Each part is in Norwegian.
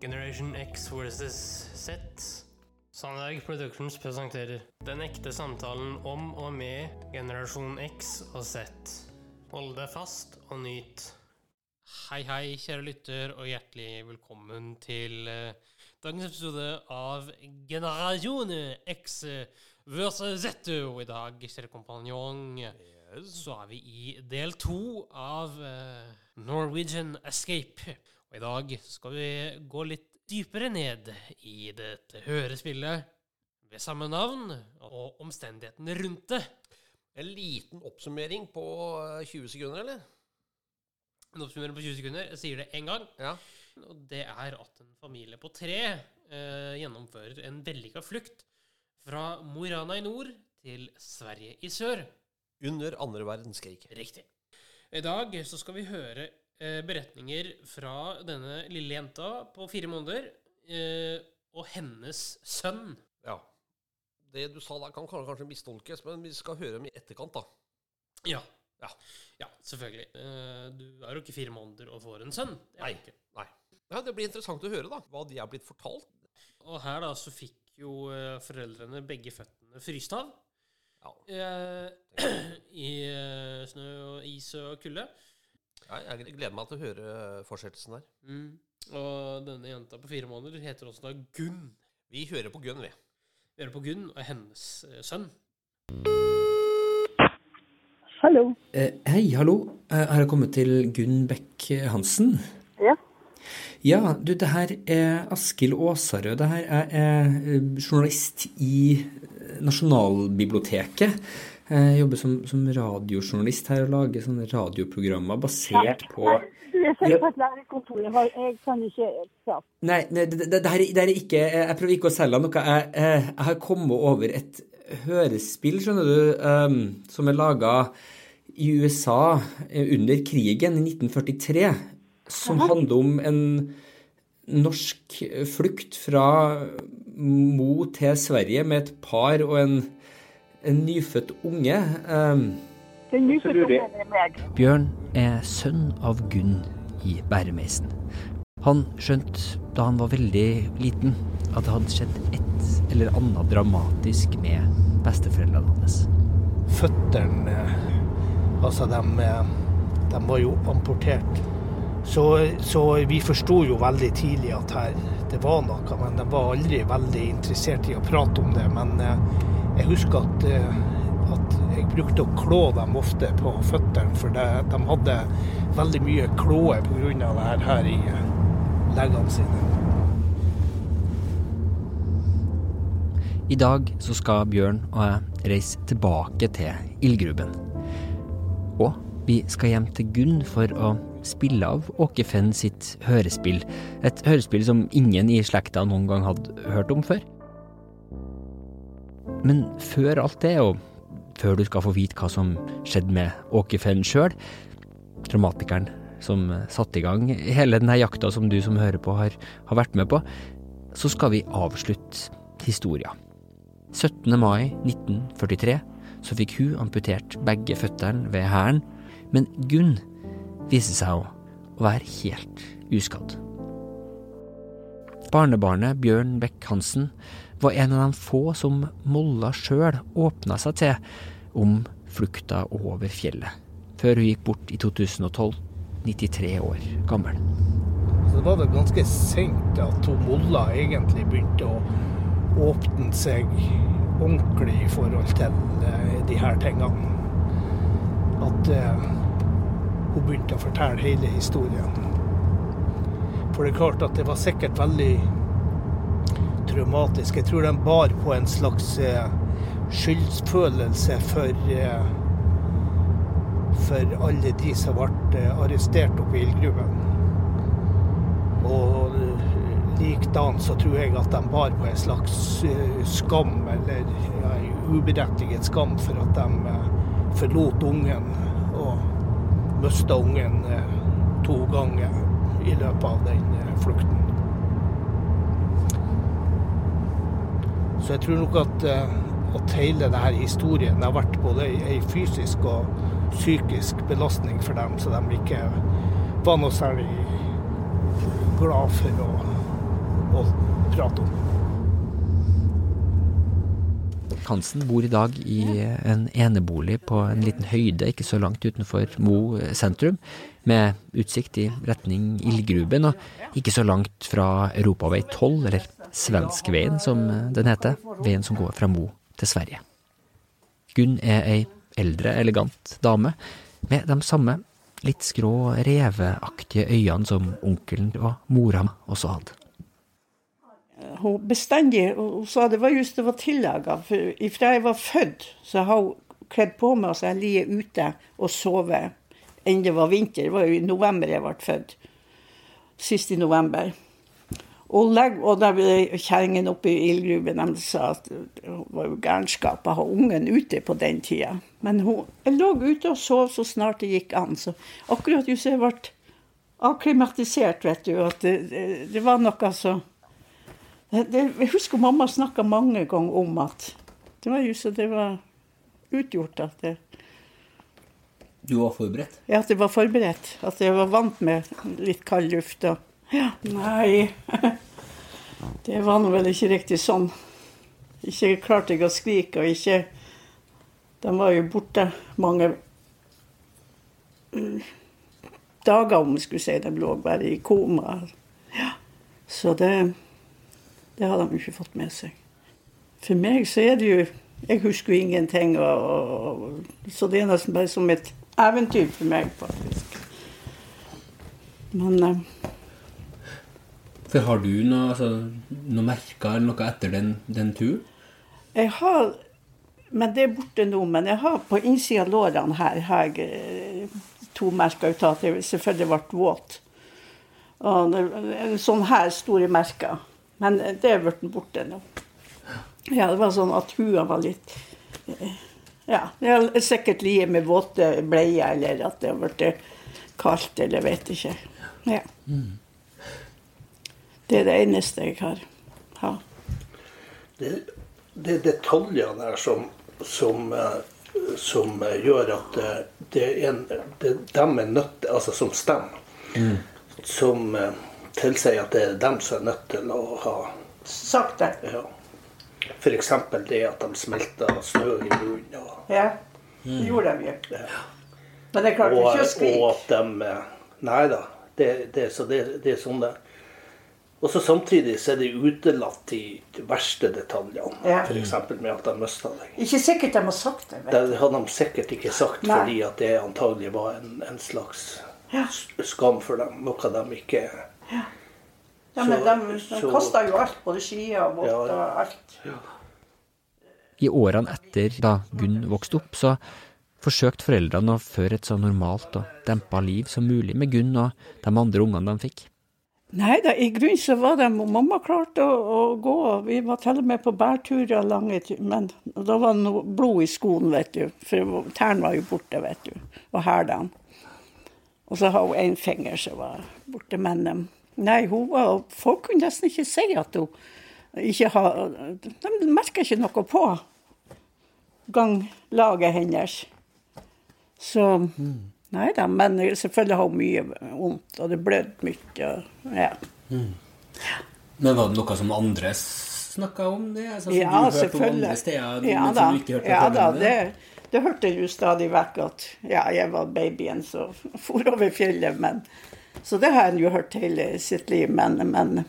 Generation X versus Z. Sandberg Productions presenterer Den ekte samtalen om og med generasjon X og Z. Hold deg fast og nyt. Hei, hei, kjære lytter, og hjertelig velkommen til uh, dagens episode av Generasjon X versus Z. Og i dag, kjære kompanjong, så er vi i del to av uh, Norwegian Escape. Og i dag skal vi gå litt dypere ned i dette hørespillet ved samme navn og omstendighetene rundt det. En liten oppsummering på eh, 20 sekunder, eller? En oppsummering på 20 sekunder. Jeg sier det én gang. Ja. Og det er at en familie på tre eh, gjennomfører en vellykka flukt fra Mo i Rana i nord til Sverige i sør. Under andre verdenskrig. Riktig. I dag så skal vi høre eh, beretninger fra denne lille jenta på fire måneder eh, og hennes sønn. Ja. Det du sa der, kan kanskje mistolkes, men vi skal høre dem i etterkant, da. Ja. Ja. Ja, selvfølgelig. Eh, du er jo ikke fire måneder og får en sønn. Nei. Nei. Ja, Det blir interessant å høre, da. Hva de er blitt fortalt. Og her da så fikk jo eh, foreldrene begge føttene fryst av. Ja. Eh, I eh, snø og is og kulde. Ja, jeg gleder meg til å høre fortsettelsen her. Mm. Og denne jenta på fire måneder heter også da Gunn. Vi hører på Gunn, vi. Vi hører på Gunn og hennes eh, sønn. Hallo. Eh, hei, hallo. Eh, har jeg kommet til Gunn Beck Hansen? Ja. Ja, du, det her er Askild Aasarød. Det her er, er eh, journalist i eh, Nasjonalbiblioteket. Jeg jobber som, som radiojournalist her og lager sånne radioprogrammer basert på Du er selv i kontoret. Jeg, jeg kan ikke prate. Nei, nei det, det, det, her, det her er ikke Jeg prøver ikke å selge noe. Jeg, jeg, jeg har kommet over et hørespill, skjønner du, um, som er laga i USA eh, under krigen i 1943, som handler om en norsk flukt fra Mo til Sverige med et par og en, en nyfødt unge. Um, Den nyfødte ungen er meg. Bjørn er sønn av Gunn i Bæremeisen. Han skjønte da han var veldig liten at det hadde skjedd et eller annet dramatisk med besteforeldrene hans. føttene Altså, de, de var jo amportert. Så, så vi forsto jo veldig tidlig at her, det var noe, men de var aldri veldig interessert i å prate om det. Men eh, jeg husker at, eh, at jeg brukte å klå dem ofte på føttene, for det, de hadde veldig mye klåe pga. det her, her i eh, leggene sine. I dag så skal Bjørn og jeg reise tilbake til ildgruben. Og vi skal hjem til Gunn for å spille av Åke Fenn sitt hørespill. Et hørespill som ingen i slekta noen gang hadde hørt om før. Men før alt det, og før du skal få vite hva som skjedde med Åke Fenn sjøl, dramatikeren som satte i gang hele denne jakta som du som hører på har, har vært med på, så skal vi avslutte historia. 17. mai 1943 så fikk hun amputert begge føttene ved hælen, men Gunn viste seg å være helt uskadd. Barnebarnet Bjørn Beck-Hansen var en av de få som Molla sjøl åpna seg til om flukta over fjellet, før hun gikk bort i 2012, 93 år gammel. Så var vel ganske seint at Molla egentlig begynte å åpne seg ordentlig i forhold til eh, de her tingene. At uh, hun begynte å fortelle hele historien. For det er klart at det var sikkert veldig traumatisk. Jeg tror de bar på en slags skyldfølelse skyldsfølelse for eh, for alle de som ble eh, arrestert oppe i ildgruven. Og likedan så tror jeg at de bar på en slags eh, skam, eller ja, en uberettiget skam, for at de eh, forlot ungen og mista ungen eh, to ganger i løpet av den eh, flukten. Så jeg tror nok at, eh, at hele denne historien har vært både ei fysisk og psykisk belastning for dem, så de ikke var noe særlig glad for å å prate om. Hansen bor i dag i en enebolig på en liten høyde ikke så langt utenfor Mo sentrum, med utsikt i retning ildgruben, og ikke så langt fra Europavei 12, eller Svenskveien som den heter, veien som går fra Mo til Sverige. Gunn er ei eldre, elegant dame med de samme litt skrå, reveaktige øynene som onkelen og mora også hadde. Hun bestandig hun sa det var just det var tillaga. For ifra jeg var født, så har hun kledd på meg og så jeg ligger ute og sover enn det var vinter. Det var jo i november jeg ble født. Sist i november. Og, legg, og da ble kjerringen oppe i ildgruben de sa at det var jo gærenskap å ha ungen ute på den tida. Men hun, lå ute og sov så snart det gikk an. Så akkurat just jeg ble akklimatisert, vet du. At det, det, var noe så Jeg husker mamma snakka mange ganger om at det var jo så det var utgjort at det, Du var forberedt? ja, at jeg var forberedt. At jeg var vant med litt kald luft. Og, ja, nei Det var nå vel ikke riktig sånn. Ikke klarte jeg å skrike, og ikke De var jo borte mange mm, dager, om vi skulle si. De lå bare i koma. Ja. Så det Det har de ikke fått med seg. For meg så er det jo Jeg husker jo ingenting, og, og, så det er nesten bare som et eventyr for meg, faktisk. Men eh, For har du noe, altså, noe merker eller noe etter den, den turen? jeg har Men det er borte nå. Men jeg har på innsida av lårene her har jeg eh, to merker ut av at jeg selvfølgelig ble våt. Og det sånn her store merker. Men det er blitt borte nå. Ja, det var sånn at hua var litt eh, Ja, det har sikkert ligget med våte bleier, eller at det har blitt kaldt, eller vet ikke. Ja. Det er det eneste jeg har. Ja. Det, det er detaljer her som, som, eh, som eh, gjør at det, det er en, det, dem er nødt Altså som stemmer. Som eh, tilsier at det er dem som er nødt til å ha Sagt det. ja. F.eks. det at de smelter snø i bunnen. Og, Ja. Det gjorde de jo. ja. Men det klarte ikke å og at de Nei da. Det, det, så det, det er sånn det Og så samtidig så er de utelatt de verste detaljene. Ja. F.eks. med at de mista deg. Ikke sikkert de har sagt det. Det hadde de sikkert ikke sagt Nei. fordi at det antagelig var en, en slags Ja. skam for dem. Noe de ikke Ja, men Så- de, de kasta jo alt, både skier og båter og alt. I årene etter da Gunn vokste opp, så forsøkte foreldrene å føre et så normalt og dempa liv som mulig med Gunn og de andre ungene de fikk. Nei da, i grunnen så var de Mamma klarte å, å gå. Vi var til og med på bærturer lange. Men da var det noe blod i skoen, vet du. For tærne var jo borte, vet du. Og hælene. Og så har hun én finger som var borte. Men eh, nei, hun Folk kunne nesten ikke si at hun ikke har De merka ikke noe på ganglaget hennes. Så Nei da, men selvfølgelig har hun mye vondt, og det blødde mye. Ja. Mm. Men var det noe som andre snakka om? det? Altså, ja, du hørte om andre steder, ja, da. du ja da, det, det hørte jeg jo stadig vekk at ja, jeg var babyen som for over fjellet. Men, så det har en jo hørt hele sitt liv, men, men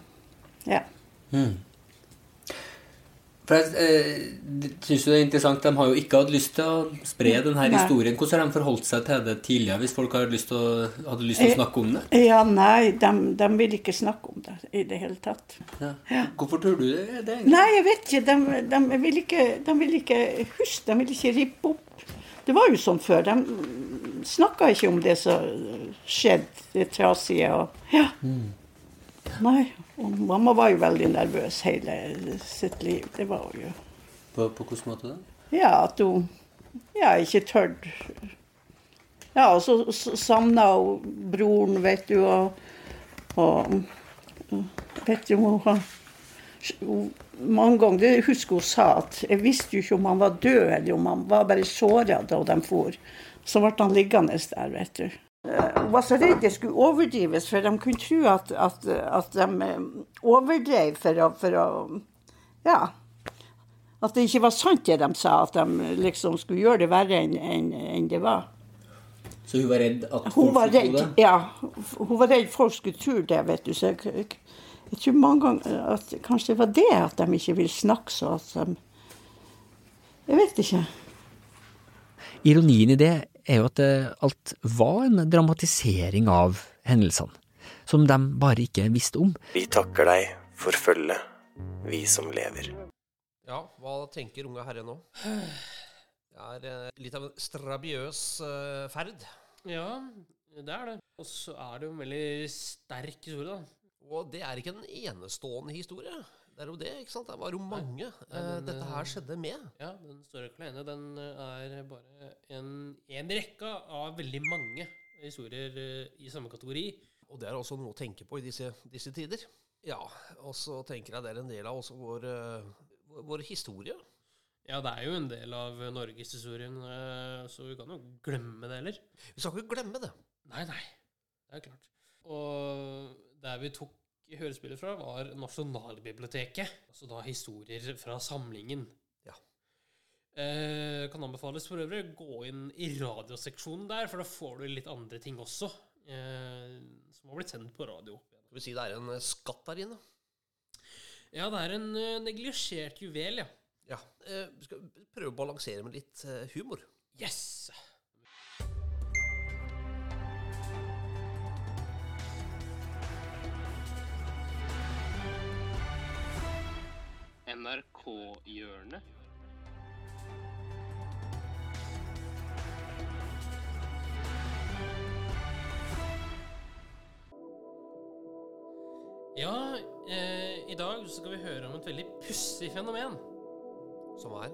ja. For jeg eh, synes jo det er interessant, De har jo ikke hatt lyst til å spre denne Nei. historien. Hvordan har de forholdt seg til det tidligere, hvis folk hadde lyst til å, lyst til å snakke om det? Ja, nei, de, de vil ikke snakke om det i det hele tatt. Ja. Hvorfor tror du det? det egentlig? Nei, jeg vet ikke. De, de, vil ikke de vil ikke huske, de vil ikke rippe opp. Det var jo sånn før. De snakka ikke om det som skjedde, det trasige. Og, ja. Nei. Og mamma var jo veldig nervøs hele sitt liv. Det var hun jo. På, på hvilken måte da? Ja, at hun ja, ikke tørde. Ja, og så så savna hun broren, vet du, og, og Vet du, hun hun- mange ganger, det husker hun sa, at jeg visste jo ikke om han var død eller om han var bare såra da de for. Så ble han liggende der, vet du. Hun var så redd det skulle overdrives, for de kunne tro at, at, at de eh, overdrev for å, for å Ja. At det ikke var sant det de sa, at de liksom skulle gjøre det verre enn en, en det var. Så hun var redd at Hun folk var skulle tro det? ja. Hun var redd folk skulle tro det, vet du. Så jeg, jeg tror mange ganger at kanskje det var det at de ikke ville snakke så at de Jeg vet ikke. Ironien i det er jo at alt var en dramatisering av hendelsene, som de bare ikke visste om. Vi takker deg for følget, vi som lever. Ja, hva tenker unge herre nå? Det er eh, litt av en strabiøs eh, ferd. Ja, det er det. Og så er det jo en veldig sterk historie, da. Og det er ikke en enestående historie. Det er jo det, ikke sant? Det var jo mange Nei, eh, den, dette her skjedde med. Ja, den står ikke alene. Den eh, er bare en, en rekke av veldig mange historier eh, i samme kategori. Og det er også noe å tenke på i disse, disse tider. Ja, og så tenker jeg det er en del av også vår, vår, historie. Ja, det er jo en del av norgeshistorien, så vi kan jo glemme det heller. Vi skal ikke glemme det. Nei, nei. Det er klart. Og der vi tok hørespillet fra, var Nasjonalbiblioteket. Altså da historier fra samlingen. Ja. Eh, kan anbefales for øvrig gå inn i radioseksjonen der, for da får du litt andre ting også. Eh, som har blitt sendt på radio. Skal vi si det er en eh, skatt der inne? Ja, det er en uh, neglisjert juvel, ja. Ja. Eh, vi skal prøve å balansere med litt eh, humor. Yes! NRK-hjørnet. Ja, eh, i dag så skal vi høre om et veldig pussig fenomen Som er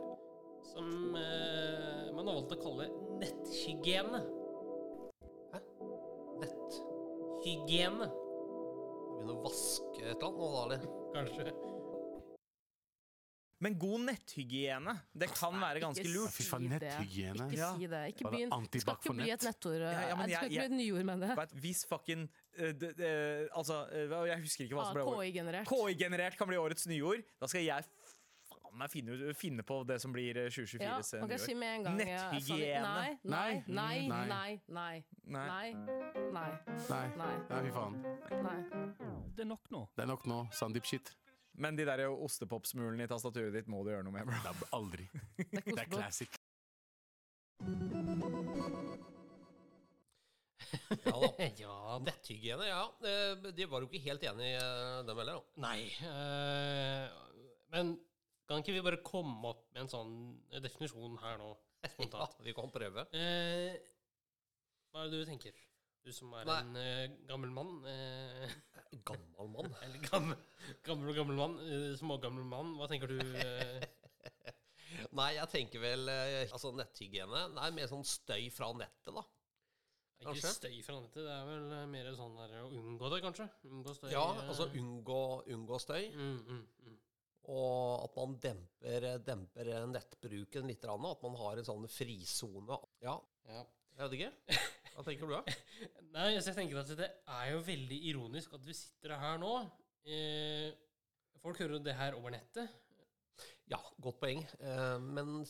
som eh, man har valgt å kalle netthygiene. Hæ? Netthygiene? Begynne å vaske et eller annet nå, da, eller? kanskje. Men god netthygiene, det kan være ganske lurt. si Fy faen, netthygiene. Ikke si det. Ikke begynn. Det skal ikke bli et nettord. Ja, ja, men det skal jeg- ikke bli et nyord med det. Hvis fucking eh, det, det, Altså, eh, jeg husker ikke hva Ah, som ble. KI-generert. KI-generert kan bli årets nyord. Da skal jeg faen meg finne, finne på det som blir eh, 2024s Ja, eh, man kan si med en gang. Netthygiene. Nei, nei, nei, Nei. nei, nei, Nei. nei, nei, Nei. nei, Nei, fy faen. nei. Det er nok nå. Det er nok nå. Sandeep-shit. Men de der ostepopsmulene i tastaturet ditt må du gjøre noe med. bro. Det er aldri. Det er Det er classic. Ja da. ja, Netthygiene, ja. Eh, De var jo ikke helt enig i eh, dem heller, da. Nei. eh, men kan ikke vi bare komme opp med en sånn definisjon her nå? Ja, vi kan prøve. Eh, hva er det du tenker? Du som er Nei. en uh, gammel mann. Uh, Gammel mann. eller gammel, gammel og gammel mann. Uh, smågammel mann. Hva tenker du? Nei, jeg tenker vel Altså, netthygiene Nei, mer sånn støy fra nettet, da. Ikke støy fra nettet. Det er vel mer sånn der å unngå det, kanskje? Unngå støy. Ja, altså unngå, unngå støy. mm, mm, mm. Og at man demper, demper nettbruken litt. At man har en sånn frisone. Ja, Ja. jeg vet ikke. Hva tenker du, da? Nei, altså, jeg tenker at det er jo veldig ironisk at vi sitter her nå. Eh, folk hører jo det her over nettet. Ja, godt poeng. Eh, men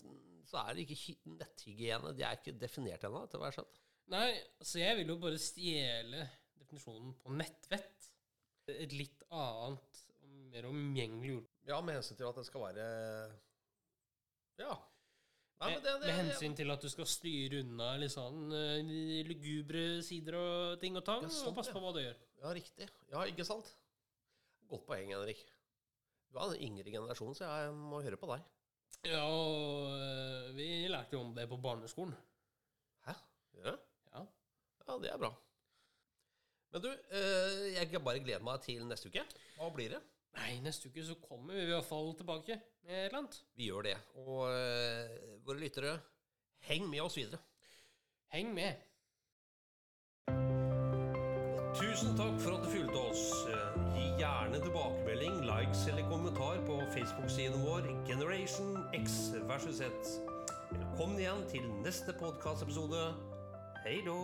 så er det ikke netthygiene. De er ikke definert ennå, etter hva jeg har skjønt. Nei, så jeg vil jo bare stjele definisjonen på nettvett. Et litt annet, mer omgjengelig ord. Ja, med hensyn til at det skal være Ja. Nei, det, det, med hensyn til at du skal styre unna litt sånn eh, lugubre sider og ting og tang, Ja, sånn, og passe på hva du gjør. Ja, riktig. Ja, ikke sant? Godt poeng, Henrik. Du er den yngre generasjonen, så jeg må høre på deg. Ja, og eh, vi lærte jo om det på barneskolen. Hæ? Gjør det? Ja. Ja, det er bra. Men du, eh, jeg kan bare gleder meg til neste uke. Hva blir det? Nei, neste uke så kommer vi i hvert fall tilbake med et eller annet. Vi gjør det. Og eh, våre lyttere, heng med oss videre. Heng med. Tusen takk for at du fulgte oss. Eh, Gi gjerne tilbakemelding, likes eller kommentar på Facebook-siden vår Generation X versus Z. Velkommen igjen til neste podkastepisode. Hei då!